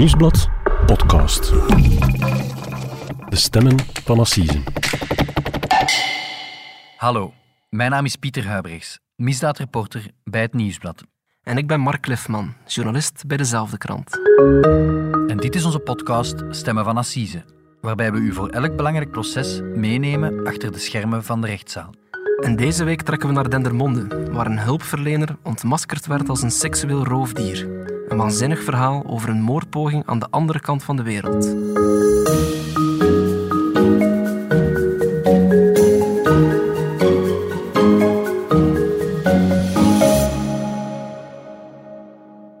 Nieuwsblad podcast. De stemmen van Assise. Hallo, mijn naam is Pieter Huibrechts, misdaadreporter bij het Nieuwsblad. En ik ben Mark Cliffman, journalist bij dezelfde krant. En dit is onze podcast Stemmen van Assise, waarbij we u voor elk belangrijk proces meenemen achter de schermen van de rechtszaal. En deze week trekken we naar Dendermonde, waar een hulpverlener ontmaskerd werd als een seksueel roofdier. Een waanzinnig verhaal over een moordpoging aan de andere kant van de wereld.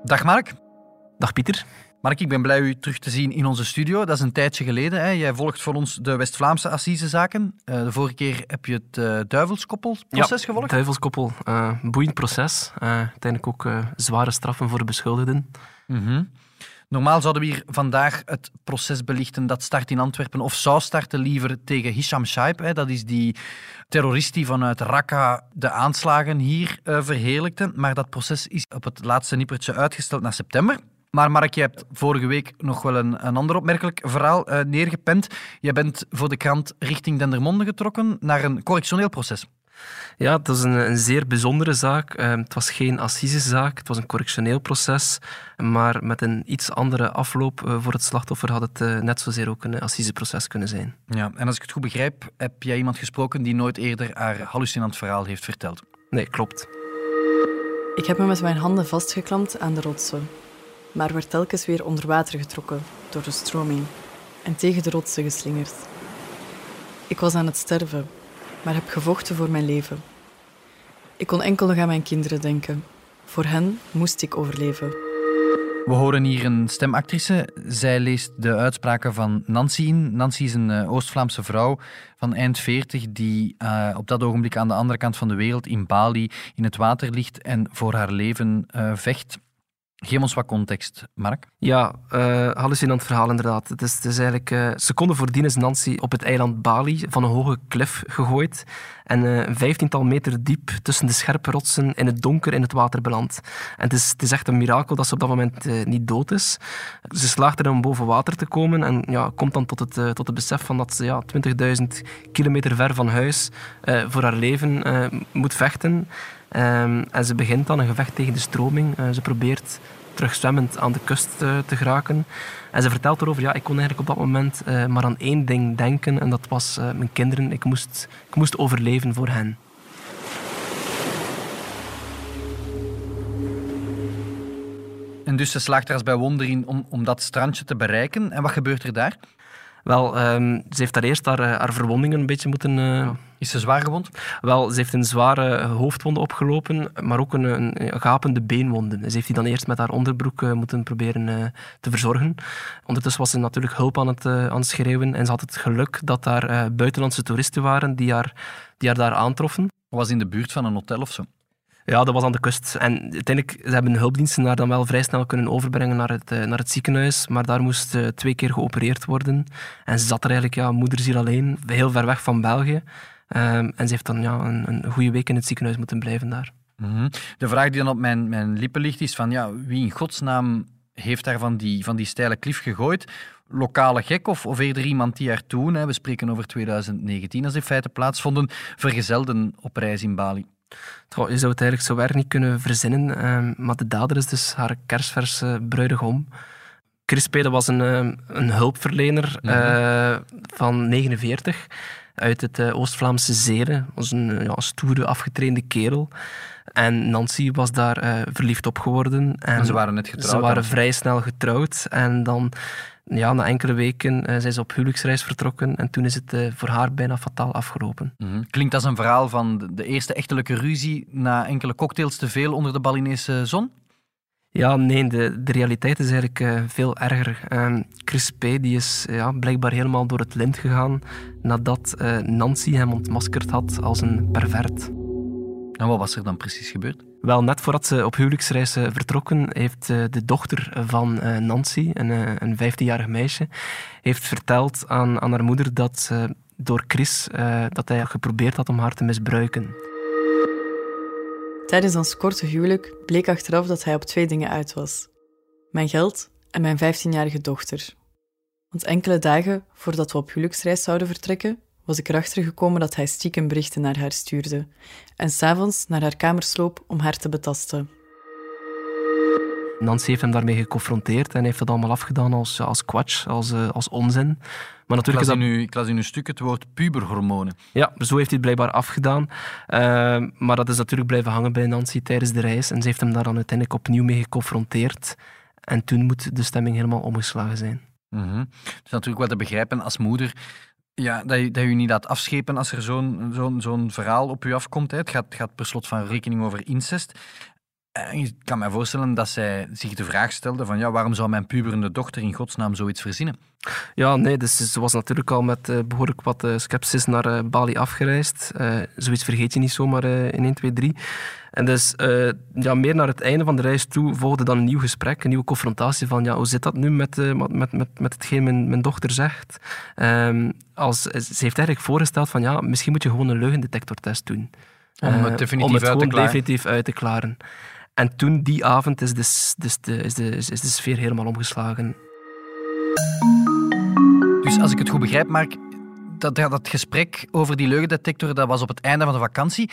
Dag Mark. Dag Pieter. Mark, ik ben blij u terug te zien in onze studio. Dat is een tijdje geleden. Hè. Jij volgt voor ons de West-Vlaamse assisezaken. Uh, de vorige keer heb je het uh, Duivelskoppel-proces ja, gevolgd. Duivelskoppel. Uh, boeiend proces. uiteindelijk ook zware straffen voor de beschuldigden. Mm -hmm. Normaal zouden we hier vandaag het proces belichten dat start in Antwerpen, of zou starten liever tegen Hisham Shaib. Hè. Dat is die terrorist die vanuit Raqqa de aanslagen hier verheerlijkte. Maar dat proces is op het laatste nippertje uitgesteld naar september. Maar Mark, je hebt vorige week nog wel een, een ander opmerkelijk verhaal uh, neergepend. Je bent voor de krant richting Dendermonde getrokken naar een correctioneel proces. Ja, het was een, een zeer bijzondere zaak. Uh, het was geen assisezaak, het was een correctioneel proces. Maar met een iets andere afloop uh, voor het slachtoffer had het uh, net zozeer ook een assiseproces kunnen zijn. Ja, en als ik het goed begrijp, heb jij iemand gesproken die nooit eerder haar hallucinant verhaal heeft verteld? Nee, klopt. Ik heb me met mijn handen vastgeklampt aan de rotsen maar werd telkens weer onder water getrokken door de stroming en tegen de rotsen geslingerd. Ik was aan het sterven, maar heb gevochten voor mijn leven. Ik kon enkel nog aan mijn kinderen denken. Voor hen moest ik overleven. We horen hier een stemactrice. Zij leest de uitspraken van Nancy in. Nancy is een Oost-Vlaamse vrouw van eind 40 die uh, op dat ogenblik aan de andere kant van de wereld in Bali in het water ligt en voor haar leven uh, vecht. Geef ons wat context, Mark. Ja, uh, hallucinant verhaal inderdaad. Het is, eigenlijk uh, seconden voordien is Nancy op het eiland Bali van een hoge klif gegooid en een vijftiental meter diep tussen de scherpe rotsen in het donker in het water beland. En het is, het is echt een mirakel dat ze op dat moment niet dood is. Ze slaagt er om boven water te komen en ja, komt dan tot het, tot het besef van dat ze ja, 20.000 kilometer ver van huis voor haar leven moet vechten. Um, en ze begint dan een gevecht tegen de stroming. Uh, ze probeert terug zwemmend aan de kust uh, te geraken. En ze vertelt erover, ja, ik kon eigenlijk op dat moment uh, maar aan één ding denken. En dat was mijn kinderen. Ik moest, ik moest overleven voor hen. En dus ze slaagt er als bij wonder in om, om dat strandje te bereiken. En wat gebeurt er daar? Wel, um, ze heeft daar eerst haar, haar verwondingen een beetje moeten... Uh... Is ze zwaar gewond? Wel, ze heeft een zware hoofdwonde opgelopen, maar ook een, een, gapende beenwonde. Ze heeft die dan eerst met haar onderbroek uh, moeten proberen uh, te verzorgen. Ondertussen was ze natuurlijk hulp aan het, aan het schreeuwen en ze had het geluk dat daar buitenlandse toeristen waren die haar, die haar daar aantroffen. Was in de buurt van een hotel of zo? Ja, dat was aan de kust. En uiteindelijk ze hebben hulpdiensten haar dan wel vrij snel kunnen overbrengen naar het, naar het ziekenhuis. Maar daar moest uh, twee keer geopereerd worden. En ze zat er eigenlijk, ja, moederziel alleen, heel ver weg van België. Um, en ze heeft dan ja, een, een goede week in het ziekenhuis moeten blijven daar. -hmm. De vraag die dan op mijn, mijn lippen ligt is van, ja, wie in godsnaam heeft daar van die, van die steile klif gegooid? Lokale gek of, of eerder iemand die er toen, hè, we spreken over 2019 als die feiten plaatsvonden, vergezelden op reis in Bali? Goh, je zou het eigenlijk zo erg niet kunnen verzinnen, um, maar de dader is dus haar kersverse bruidegom. Chris Pede was een, um, een hulpverlener -hmm. uh, van 49 uit het uh, Oost-Vlaamse Zeren. was een ja, stoere, afgetrainde kerel. En Nancy was daar uh, verliefd op geworden. En, en, ze waren net getrouwd? Ze waren vrij snel getrouwd. En dan, ja, na enkele weken, uh, zijn ze op huwelijksreis vertrokken. En toen is het uh, voor haar bijna fataal afgelopen. Mm -hmm. Klinkt als een verhaal van de, eerste echtelijke ruzie na enkele cocktails te veel onder de Balinese zon? Ja, nee, de, de realiteit is eigenlijk uh, veel erger. Uh, Chris P. die is ja, blijkbaar helemaal door het lint gegaan nadat Nancy hem ontmaskerd had als een pervert. En wat was er dan precies gebeurd? Wel, net voordat ze op huwelijksreis vertrokken, heeft de dochter van Nancy, een, een 15-jarig meisje, heeft verteld aan, aan haar moeder dat door Chris dat hij geprobeerd had om haar te misbruiken. Tijdens ons korte huwelijk bleek achteraf dat hij op twee dingen uit was: mijn geld en mijn 15-jarige dochter. Want enkele dagen voordat we op huwelijksreis zouden vertrekken, was ik erachter gekomen dat hij stiekem berichten naar haar stuurde en s'avonds naar haar kamer sloop om haar te betasten. Nancy heeft hem daarmee geconfronteerd en heeft dat allemaal afgedaan als, als kwatsch, als, uh, als onzin. Maar natuurlijk ik, las is dat... in uw, ik las in uw stuk het woord puberhormonen. Ja, zo heeft hij het blijkbaar afgedaan. Uh, maar dat is natuurlijk blijven hangen bij Nancy tijdens de reis. En ze heeft hem daar dan uiteindelijk opnieuw mee geconfronteerd. En toen moet de stemming helemaal omgeslagen zijn. Mm -hmm. Het is natuurlijk wel te begrijpen als moeder ja, dat, je, dat je niet laat afschepen als er zo'n zo'n zo'n verhaal op je afkomt. Hè. Het gaat, gaat per slot van rekening over incest. En ik kan me voorstellen dat zij zich de vraag stelde van ja, waarom zou mijn puberende dochter in godsnaam zoiets verzinnen? Ja, nee, dus ze was natuurlijk al met uh, behoorlijk wat uh, sceptisch naar uh, Bali afgereisd. zoiets vergeet je niet zomaar in 1, 2, 3. En dus ja, meer naar het einde van de reis toe volgde dan een nieuw gesprek, een nieuwe confrontatie van ja, hoe zit dat nu met, met, met, met hetgeen mijn, mijn dochter zegt. Um, als, ze heeft eigenlijk voorgesteld van ja, misschien moet je gewoon een leugendetectortest doen. Om het definitief, om het uit, te definitief uit te klaren. En toen, die avond, is de, de, is de, is de sfeer helemaal omgeslagen. Dus als ik het goed begrijp, Mark, dat, dat gesprek over die leugendetector, dat was op het einde van de vakantie.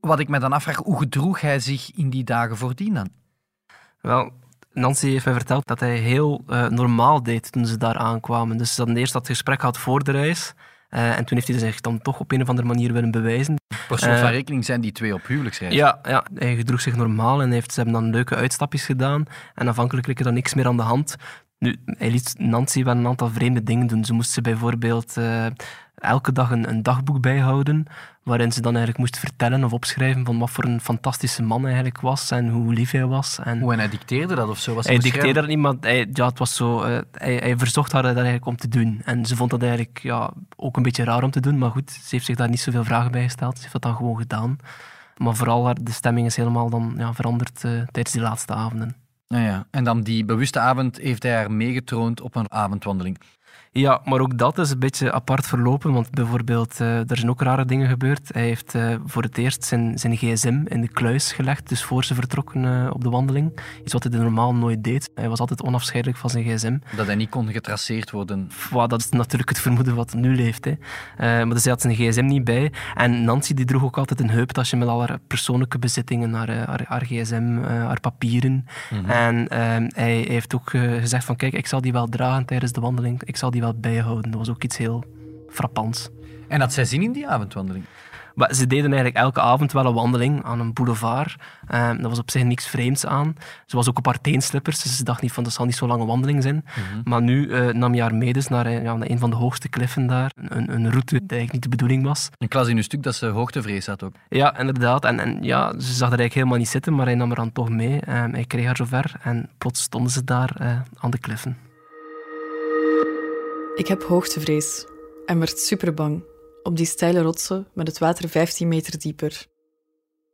Wat ik me dan afvraag, hoe gedroeg hij zich in die dagen voordien dan? Wel, Nancy heeft mij verteld dat hij heel uh, normaal deed toen ze daar aankwamen. Dus ze hadden eerst dat gesprek gehad voor de reis. Uh, en toen heeft hij zich dan toch op een of andere manier willen bewijzen. Per slot van rekening zijn die twee op huwelijksreis. Ja, ja, hij gedroeg zich normaal en heeft, ze hebben dan leuke uitstapjes gedaan. En afhankelijk leek er dan niks meer aan de hand. Nu, hij liet Nancy wel een aantal vreemde dingen doen. Ze moest ze bijvoorbeeld uh, elke dag een, een, dagboek bijhouden, waarin ze dan eigenlijk moest vertellen of opschrijven van wat voor een fantastische man hij eigenlijk was en hoe lief hij was. En hoe en hij dicteerde dat of zo? Was hij dicteerde dat niet, maar hij, ja, het was zo, uh, hij, hij, verzocht haar dat eigenlijk om te doen. En ze vond dat eigenlijk ja, ook een beetje raar om te doen, maar goed, ze heeft zich daar niet zoveel vragen bij gesteld. Ze heeft dat dan gewoon gedaan. Maar vooral de stemming is helemaal dan ja, veranderd uh, tijdens die laatste avonden. Ja, ja. En dan die bewuste avond heeft hij haar meegetroond op een avondwandeling. Ja, maar ook dat is een beetje apart verlopen, want bijvoorbeeld, uh, er zijn ook rare dingen gebeurd. Hij heeft uh, voor het eerst zijn, zijn gsm in de kluis gelegd, dus voor ze vertrokken uh, op de wandeling. Iets wat hij normaal nooit deed. Hij was altijd onafscheidelijk van zijn gsm. Dat hij niet kon getraceerd worden. Dat is natuurlijk het vermoeden wat nu leeft. Hè. maar dus hij had zijn gsm niet bij. En Nancy die droeg ook altijd een heuptasje met al haar persoonlijke bezittingen, haar, haar, haar gsm, haar papieren. Mm -hmm. En ehm, hij heeft ook gezegd van, kijk, ik zal die wel dragen tijdens de wandeling. Ik zal die wel bijhouden. Dat was ook iets heel frappants. En had zij zin in die avondwandeling? Maar ze deden eigenlijk elke avond wel een wandeling aan een boulevard. Um, dat was op zich niks vreemds aan. Ze was ook op haar teenslippers, dus ze dacht niet van dat zal niet zo'n lange wandeling zijn. Mm -hmm. Maar nu uh, nam je haar mee dus naar, ja, naar een van de hoogste kliffen daar. Een, een route die eigenlijk niet de bedoeling was. Ik las in uw stuk dat ze hoogtevrees had ook. Ja, inderdaad. En, en ja, ze zag er eigenlijk helemaal niet zitten, maar hij nam haar dan toch mee. Um, hij kreeg haar zover en plots stonden ze daar uh, aan de kliffen. Ik heb hoogtevrees en werd superbang op die steile rotsen met het water 15 meter dieper.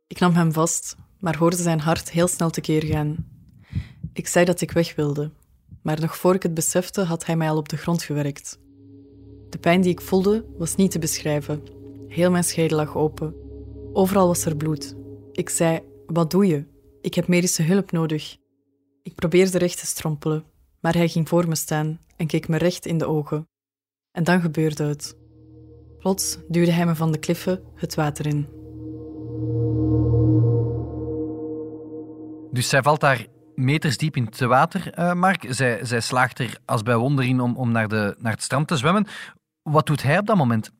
Ik nam hem vast, maar hoorde zijn hart heel snel tekeer gaan. Ik zei dat ik weg wilde, maar nog voor ik het besefte had hij mij al op de grond gewerkt. De pijn die ik voelde was niet te beschrijven. Heel mijn schedel lag open. Overal was er bloed. Ik zei: Wat doe je? Ik heb medische hulp nodig. Ik probeerde recht te strompelen, maar hij ging voor me staan en keek me recht in de ogen. En dan gebeurde het. Plots duwde hij me van de kliffen het water in. Dus zij valt daar meters diep in het water, uh, Mark. Zij, zij slaagt er als bij wonder in om, om naar, de, naar het strand te zwemmen. Wat doet hij op dat moment?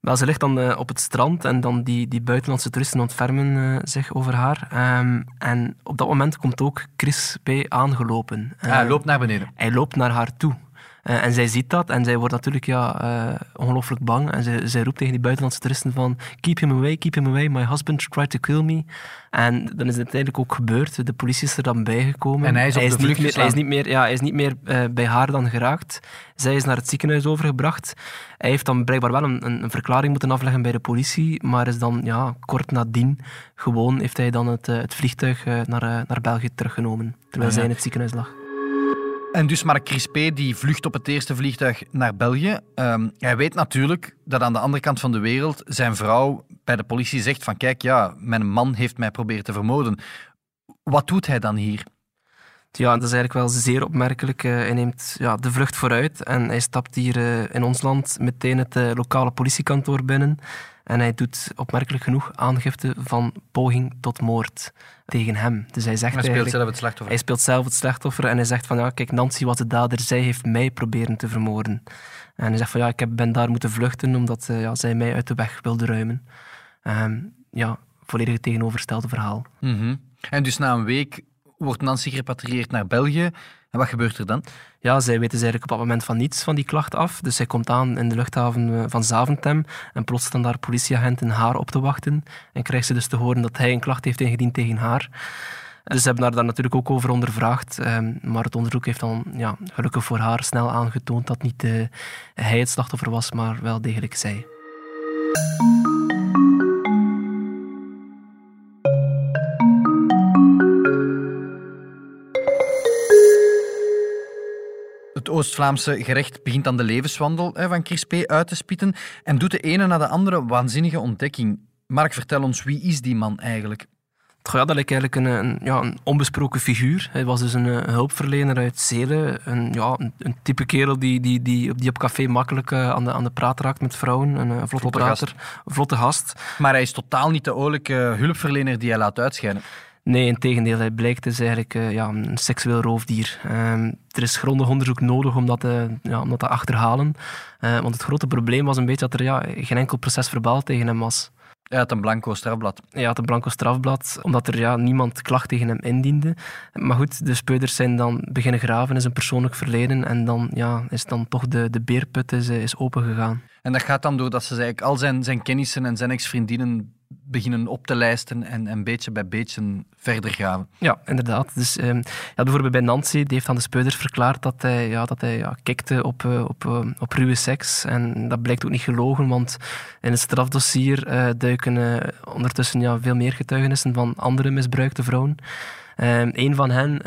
Wel, ze ligt dan uh, op het strand en dan die, die buitenlandse toeristen ontfermen uh, zich over haar. Um, en op dat moment komt ook Chris P. aangelopen. Uh, hij loopt naar beneden. Hij loopt naar haar toe. Uh, en zij ziet dat en zij wordt natuurlijk ja, uh, ongelooflijk bang. En zij, zij roept tegen die buitenlandse toeristen van keep him away, keep him away, my husband tried to kill me. En dan is het uiteindelijk ook gebeurd. De politie is er dan bijgekomen. En hij is, op hij de is niet vlucht meer, hij is niet meer, ja, hij is niet meer uh, bij haar dan geraakt. Zij is naar het ziekenhuis overgebracht. Hij heeft dan blijkbaar wel een, een, een verklaring moeten afleggen bij de politie, maar is dan ja, kort nadien gewoon heeft hij dan het, het vliegtuig naar, naar België teruggenomen, terwijl Ah, ja. zij in het ziekenhuis lag. En dus Mark Crispé die vlucht op het eerste vliegtuig naar België. Um, hij weet natuurlijk dat aan de andere kant van de wereld zijn vrouw bij de politie zegt van kijk, ja, mijn man heeft mij proberen te vermoorden. Wat doet hij dan hier? Ja, dat is eigenlijk wel zeer opmerkelijk. Uh, hij neemt ja, de vlucht vooruit en hij stapt hier uh, in ons land meteen het uh, lokale politiekantoor binnen. En hij doet opmerkelijk genoeg aangifte van poging tot moord tegen hem. Dus hij zegt hij speelt zelf het slachtoffer. Hij speelt zelf het slachtoffer en hij zegt van ja, kijk, Nancy was de dader, zij heeft mij proberen te vermoorden. En hij zegt van ja, ik ben daar moeten vluchten omdat ja, zij mij uit de weg wilde ruimen. Um, ja, volledig het tegenovergestelde verhaal. Mm En dus na een week wordt Nancy gerepatrieerd naar België. En wat gebeurt er dan? Ja, zij weten dus eigenlijk op dat moment van niets van die klacht af. Dus zij komt aan in de luchthaven eh, van Zaventem en plots staan daar politieagenten haar op te wachten. En krijgt ze dus te horen dat hij een klacht heeft ingediend tegen haar. Dus ze hebben haar daar natuurlijk ook over ondervraagd. Ehm, maar het onderzoek heeft dan ja, gelukkig voor haar snel aangetoond dat niet uh, hij het slachtoffer was, maar wel degelijk zij. Het Oost-Vlaamse gerecht begint aan de levenswandel van Crispé uit te spitten en doet de ene na de andere waanzinnige ontdekking. Mark, vertel ons, wie is die man eigenlijk? Ja, dat lijkt eigenlijk een, een, ja, een onbesproken figuur. Hij was dus een, een hulpverlener uit Zelen. Een, ja, een, type kerel die, die, die, die op café makkelijk uh, aan, de, aan de praat raakt met vrouwen. Een, een vlotte, prater, gast. vlotte gast. Maar hij is totaal niet de oorlijke hulpverlener die hij laat uitschijnen. Nee, in tegendeel. Hij blijkt dus eigenlijk uh, ja, een seksueel roofdier. Uh, er is grondig onderzoek nodig om dat, ja, om dat te achterhalen. Eh, want het grote probleem was een beetje dat er ja, geen enkel proces verbaal tegen hem was. Hij had een blanco strafblad. Hij had een blanco strafblad, omdat er ja, niemand klacht tegen hem indiende. Maar goed, de speuders zijn dan beginnen graven in zijn persoonlijk verleden en dan ja, is dan toch de, de beerput is, is opengegaan. En dat gaat dan doordat ze eigenlijk al zijn, zijn kennissen en zijn ex-vriendinnen beginnen op te lijsten en, en beetje bij beetje verder gaan. Ja, inderdaad. Dus, um, ja, bijvoorbeeld bij Nancy, die heeft aan de speuders verklaard dat hij, ja, dat hij ja, kikte op, uh, op, uh, op ruwe seks. En dat blijkt ook niet gelogen, want in het strafdossier uh, duiken ondertussen ja, veel meer getuigenissen van andere misbruikte vrouwen. Uh, een van hen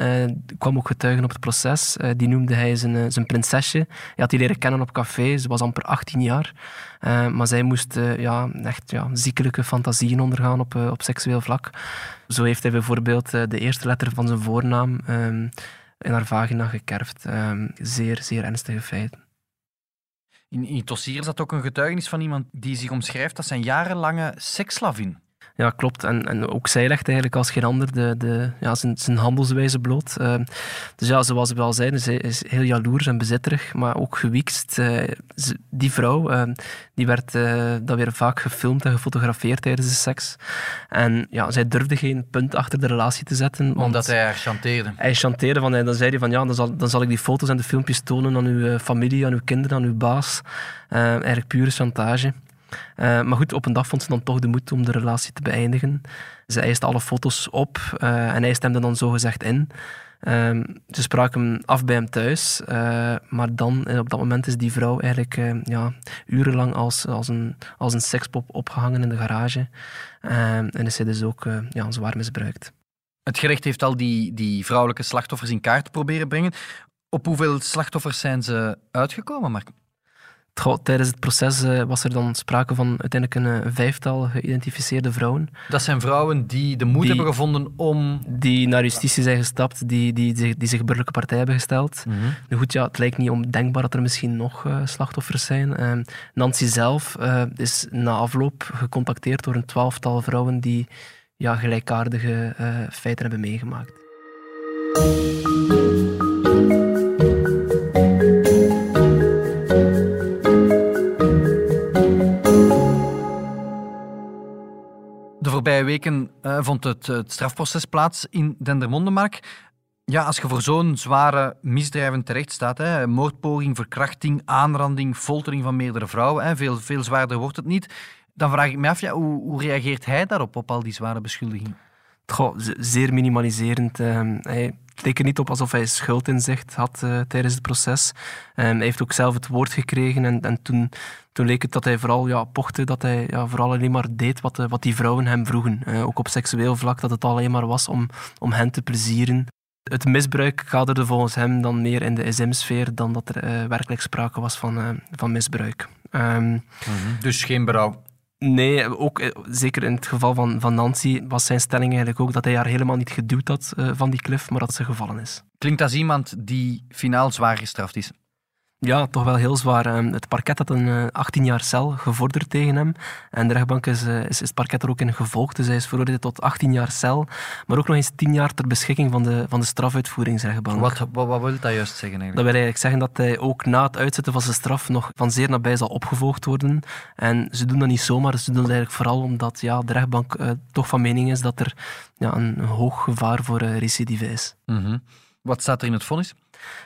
kwam ook getuigen op het proces. Die noemde hij zijn, zijn prinsesje. Hij had die leren kennen op café. Ze was amper 18 jaar. maar zij moest ja, echt ja, ziekelijke fantasieën ondergaan op, op seksueel vlak. Zo heeft hij bijvoorbeeld de eerste letter van zijn voornaam um, in haar vagina gekerfd. Um, zeer, zeer ernstige feiten. In, in het dossier zat ook een getuigenis van iemand die zich omschrijft als zijn jarenlange seksslavin. Ja, klopt. En, en ook zij legt eigenlijk als geen ander de, de, ja, zijn, zijn handelswijze bloot. Uh, dus ja, zoals we al zeiden, ze is heel jaloers en bezitterig, maar ook gewiekst. Uh, die vrouw, uh, die werd dat weer vaak gefilmd en gefotografeerd tijdens de seks. En ja, zij durfde geen punt achter de relatie te zetten. Omdat hij haar chanteerde. Hij chanteerde, van, dan zei hij van ja, dan zal, dan zal ik die foto's en de filmpjes tonen aan uw familie, aan uw kinderen, aan uw baas. eigenlijk pure chantage. Uh, maar goed, op een dag vond ze dan toch de moed om de relatie te beëindigen. Ze eiste alle foto's op uh, en hij stemde dan zogezegd in. Uh, ze spraken hem af bij hem thuis, uh, maar dan, op dat moment is die vrouw eigenlijk ja, urenlang als, als, een, als een sekspop opgehangen in de garage. en is zij dus ook ja, zwaar misbruikt. Het gerecht heeft al die, die vrouwelijke slachtoffers in kaart proberen brengen. Op hoeveel slachtoffers zijn ze uitgekomen, Mark? Tijdens het proces uh, was er dan sprake van uiteindelijk een, uh, vijftal geïdentificeerde vrouwen. Dat zijn vrouwen die de moed hebben gevonden om... Die naar justitie zijn gestapt, die, die, die, die zich burgerlijke partij hebben gesteld. Mm Nu goed, ja, het lijkt niet ondenkbaar dat er misschien nog uh, slachtoffers zijn. Ehm, Nancy zelf is na afloop gecontacteerd door een twaalftal vrouwen die ja, gelijkaardige feiten hebben meegemaakt. Voorbije weken uh, vond het, strafproces plaats in Dendermondemark. Ja, als je voor zo'n zware misdrijven terecht staat, hè, moordpoging, verkrachting, aanranding, foltering van meerdere vrouwen, hè, veel, veel zwaarder wordt het niet, dan vraag ik me af, ja, hoe, hoe reageert hij daarop, op al die zware beschuldigingen? Goh, zeer minimaliserend. Hij leek niet op alsof hij schuld in zich had uh, tijdens het proces. Um, hij heeft ook zelf het woord gekregen en, en toen, toen leek het dat hij vooral ja, pochte, dat hij ja, vooral alleen maar deed wat, uh, wat die vrouwen hem vroegen. Uh, ook op seksueel vlak, dat het alleen maar was om, om hen te plezieren. Het misbruik kaderde volgens hem dan meer in de SM-sfeer dan dat er werkelijk sprake was van, van misbruik. Mm -hmm. Dus geen berouw? Nee, ook eh, zeker in het geval van, van Nancy was zijn stelling eigenlijk ook dat hij haar helemaal niet geduwd had uh, van die klif, maar dat ze gevallen is. Klinkt als iemand die finaal zwaar gestraft is. Ja, toch wel heel zwaar. Ehm, het parket had een 18 eh, jaar cel gevorderd tegen hem. En de rechtbank is, is, is het parket er ook in gevolgd. Dus hij is veroordeeld tot 18 jaar cel. Maar ook nog eens 10 jaar ter beschikking van de, van de strafuitvoeringsrechtbank. Wat, wat, wat wil dat juist zeggen eigenlijk? Dat wil eigenlijk zeggen dat hij ook na het uitzetten van zijn straf nog van zeer nabij zal opgevolgd worden. En ze doen dat niet zomaar. Ze doen dat eigenlijk vooral omdat ja, de rechtbank uh, toch van mening is dat er ja, een, hoog gevaar voor uh, recidive is. Mm Wat staat er in het vonnis?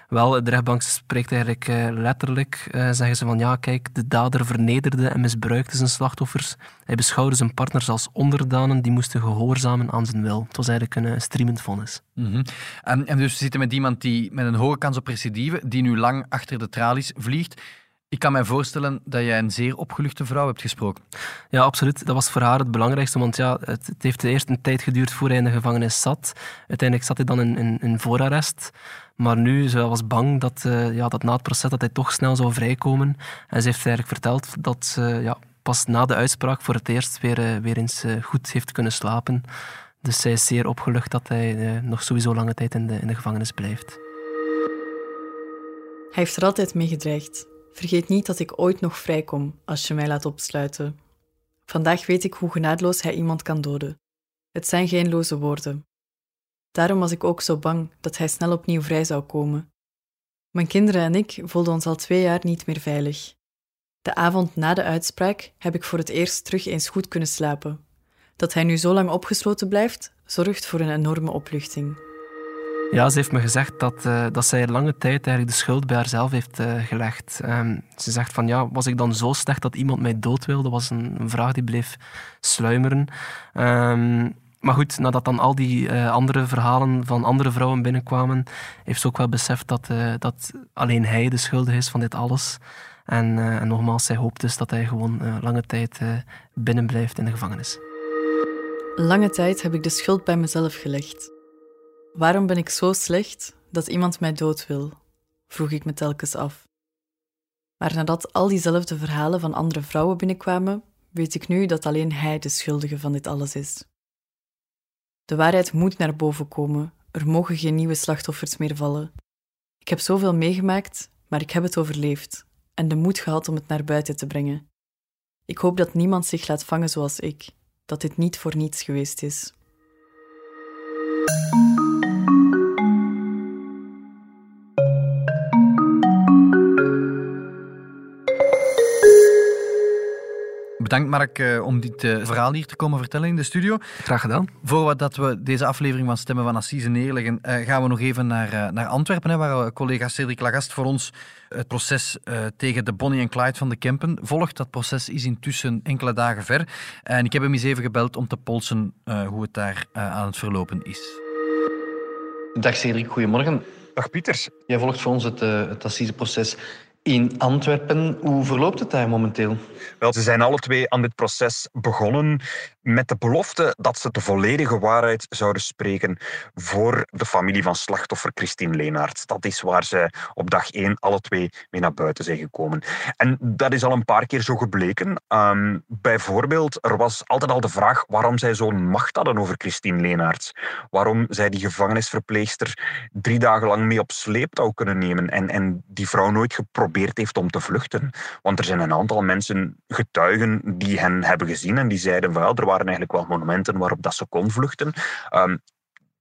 Wel, de rechtbank spreekt eigenlijk uh, letterlijk, uh, zeggen ze van ja, kijk, de dader vernederde en misbruikte zijn slachtoffers. Hij beschouwde zijn partners als onderdanen die moesten gehoorzamen aan zijn wil. Het was eigenlijk een streamend vonnis. Mm -hmm. en, en dus we zitten met iemand die met een hoge kans op recidive, die nu lang achter de tralies vliegt. Ik kan mij voorstellen dat jij een zeer opgeluchte vrouw hebt gesproken. Ja, absoluut. Dat was voor haar het belangrijkste, want ja, het, het heeft eerst een tijd geduurd voor hij in de gevangenis zat. Uiteindelijk zat hij dan in, in, in voorarrest. Maar nu, ze was bang dat, uh, ja, dat na het proces dat hij toch snel zou vrijkomen. En ze heeft eigenlijk verteld dat ze ja, pas na de uitspraak voor het eerst weer, uh, weer eens uh, goed heeft kunnen slapen. Dus zij is zeer opgelucht dat hij nog sowieso lange tijd in de, in de gevangenis blijft. Hij heeft er altijd mee gedreigd. Vergeet niet dat ik ooit nog vrijkom als je mij laat opsluiten. Vandaag weet ik hoe genadeloos hij iemand kan doden. Het zijn geen loze woorden. Daarom was ik ook zo bang dat hij snel opnieuw vrij zou komen. Mijn kinderen en ik voelden ons al twee jaar niet meer veilig. De avond na de uitspraak heb ik voor het eerst terug eens goed kunnen slapen. Dat hij nu zo lang opgesloten blijft, zorgt voor een enorme opluchting. Ja, ze heeft me gezegd dat, uh, dat zij lange tijd eigenlijk de schuld bij haarzelf heeft uh, gelegd. Um, ze zegt van ja, was ik dan zo slecht dat iemand mij dood wilde? Dat was een, vraag die bleef sluimeren. Um, maar goed, nadat dan al die uh, andere verhalen van andere vrouwen binnenkwamen, heeft ze ook wel beseft dat, dat alleen hij de schuldige is van dit alles. En, en nogmaals, zij hoopt dus dat hij gewoon lange tijd binnen blijft in de gevangenis. Lange tijd heb ik de schuld bij mezelf gelegd. Waarom ben ik zo slecht dat iemand mij dood wil? vroeg ik me telkens af. Maar nadat al diezelfde verhalen van andere vrouwen binnenkwamen, weet ik nu dat alleen hij de schuldige van dit alles is. De waarheid moet naar boven komen, er mogen geen nieuwe slachtoffers meer vallen. Ik heb zoveel meegemaakt, maar ik heb het overleefd en de moed gehad om het naar buiten te brengen. Ik hoop dat niemand zich laat vangen zoals ik, dat dit niet voor niets geweest is. Bedankt Mark uh, om dit uh, verhaal hier te komen vertellen in de studio. Graag gedaan. Voordat we deze aflevering van Stemmen van Assise neerleggen, uh, gaan we nog even naar, naar Antwerpen, hè, waar collega Cedric Lagast voor ons het proces tegen de Bonnie en Clyde van de Kempen volgt. Dat proces is intussen enkele dagen ver. En ik heb hem eens even gebeld om te polsen hoe het daar aan het verlopen is. Dag Cedric, goedemorgen. Dag Pieters. Jij volgt voor ons het, het Assiseproces in Antwerpen. Hoe verloopt het daar momenteel? Wel, ze zijn alle twee aan dit proces begonnen met de belofte dat ze de volledige waarheid zouden spreken voor de familie van slachtoffer Christine Leenaert. Dat is waar ze op dag één alle twee mee naar buiten zijn gekomen. En dat is al een paar keer zo gebleken. Um, bijvoorbeeld, er was altijd al de vraag waarom zij zo'n macht hadden over Christine Leenaert. Waarom zij die gevangenisverpleegster drie dagen lang mee op sleeptouw kunnen nemen en, en die vrouw nooit geprobeerd heeft om te vluchten. Want er zijn een aantal mensen, getuigen, die hen hebben gezien en die zeiden, wel, er waren eigenlijk wel monumenten waarop dat ze kon vluchten. Um,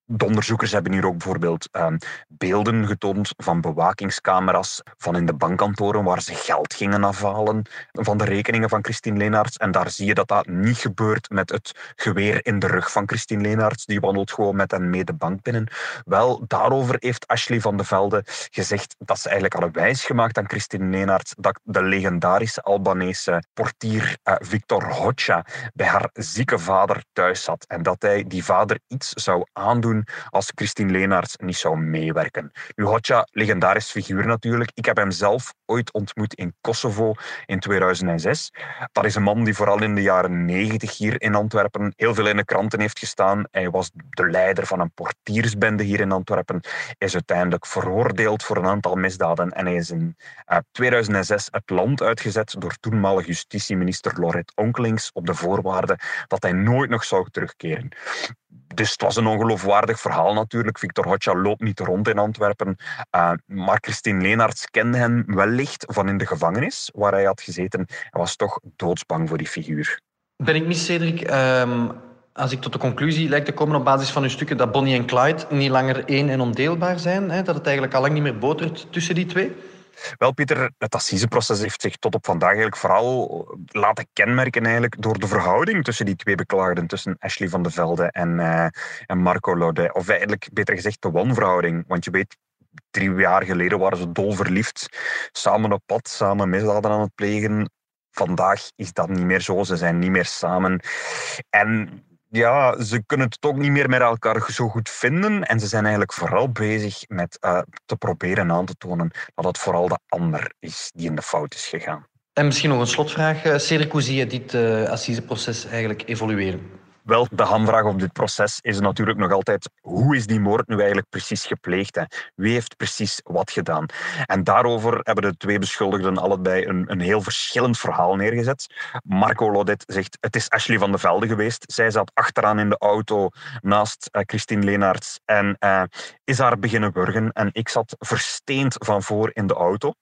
de onderzoekers hebben hier ook bijvoorbeeld um, beelden getoond van bewakingscamera's van in de bankkantoren waar ze geld gingen afhalen van de rekeningen van Christine Leenaerts. En daar zie je dat dat niet gebeurt met het geweer in de rug van Christine Leenaerts. Die wandelt gewoon met hen mee de bank binnen. Wel, daarover heeft Ashley van de Velde gezegd dat ze eigenlijk hadden wijsgemaakt aan Christine Leenaerts dat de legendarische Albanese portier uh, Victor Hoxha bij haar zieke vader thuis zat. En dat hij die vader iets zou aandoen als Christine Leenaerts niet zou meewerken. Nu, Hotja, legendarisch figuur natuurlijk. Ik heb hem zelf ooit ontmoet in Kosovo in 2006. Dat is een man die vooral in de jaren 90 hier in Antwerpen heel veel in de kranten heeft gestaan. Hij was de leider van een portiersbende hier in Antwerpen. Hij is uiteindelijk veroordeeld voor een aantal misdaden en hij is in 2006 het land uitgezet door toenmalig justitieminister Loret Onkelings op de voorwaarde dat hij nooit nog zou terugkeren. Dus het was een ongeloofwaardig verhaal natuurlijk. Victor Hotja loopt niet rond in Antwerpen. Uh, maar Christine Leenaerts kende hem wellicht van in de gevangenis waar hij had gezeten. Hij was toch doodsbang voor die figuur. Ben ik mis, Cedric? Um, als ik tot de conclusie lijkt te komen op basis van uw stukken dat Bonnie en Clyde niet langer één en ondeelbaar zijn, hè? dat het eigenlijk al lang niet meer botert tussen die twee? Wel, Pieter, het assiseproces heeft zich tot op vandaag eigenlijk vooral laten kenmerken eigenlijk door de verhouding tussen die twee beklaagden, tussen Ashley van de Velde en, uh, en Marco Laudet. Of eigenlijk, beter gezegd, de wanverhouding. Want je weet, drie jaar geleden waren ze dol verliefd, samen op pad, samen misdaden aan het plegen. Vandaag is dat niet meer zo. Ze zijn niet meer samen. En ja, ze kunnen het ook niet meer met elkaar zo goed vinden. En ze zijn eigenlijk vooral bezig met uh, te proberen aan te tonen dat het vooral de ander is die in de fout is gegaan. En misschien nog een slotvraag, eh, Cedric. Hoe zie je dit uh, assiseproces eigenlijk evolueren? Wel, de hamvraag op dit proces is natuurlijk nog altijd hoe is die moord nu eigenlijk precies gepleegd? Hè? Wie heeft precies wat gedaan? En daarover hebben de twee beschuldigden allebei een, een heel verschillend verhaal neergezet. Marco Laudet zegt het is Ashley van de Velde geweest. Zij zat achteraan in de auto naast uh, Christine Leenaerts en uh, is haar beginnen burgen. En ik zat versteend van voor in de auto.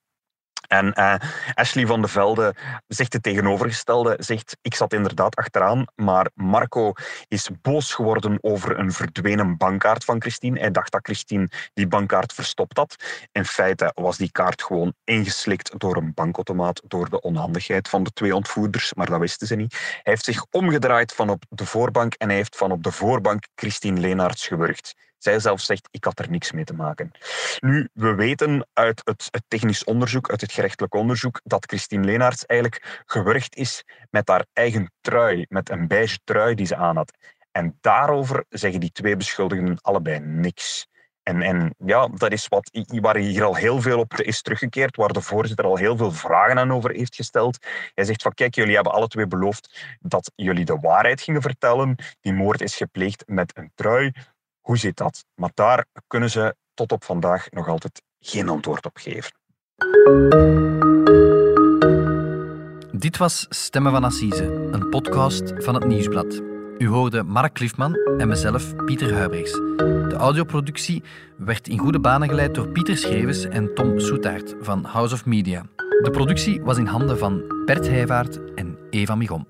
En uh, Ashley van de Velde zegt het tegenovergestelde. Zegt, ik zat inderdaad achteraan, maar Marco is boos geworden over een verdwenen bankkaart van Christine. Hij dacht dat Christine die bankkaart verstopt had. In feite was die kaart gewoon ingeslikt door een bankautomaat, door de onhandigheid van de twee ontvoerders, maar dat wisten ze niet. Hij heeft zich omgedraaid van op de voorbank en hij heeft van op de voorbank Christine Leenaerts gewurgd. Zij zelf zegt, ik had er niks mee te maken. Nu, we weten uit het, technisch onderzoek, uit het gerechtelijk onderzoek, dat Christine Leenaerts eigenlijk gewurgd is met haar eigen trui, met een beige trui die ze aan had. En daarover zeggen die twee beschuldigden allebei niks. En, en ja, dat is wat, waar hier al heel veel op is teruggekeerd, waar de voorzitter al heel veel vragen aan over heeft gesteld. Hij zegt van kijk, jullie hebben alle twee beloofd dat jullie de waarheid gingen vertellen. Die moord is gepleegd met een trui. Hoe zit dat? Maar daar kunnen ze tot op vandaag nog altijd geen antwoord op geven. Dit was Stemmen van Assise, een podcast van het Nieuwsblad. U hoorde Mark Cliffman en mezelf, Pieter Huibrechts. De audioproductie werd in goede banen geleid door Pieter Schreves en Tom Soetaert van House of Media. De productie was in handen van Bert Heijvaart en Eva Migon.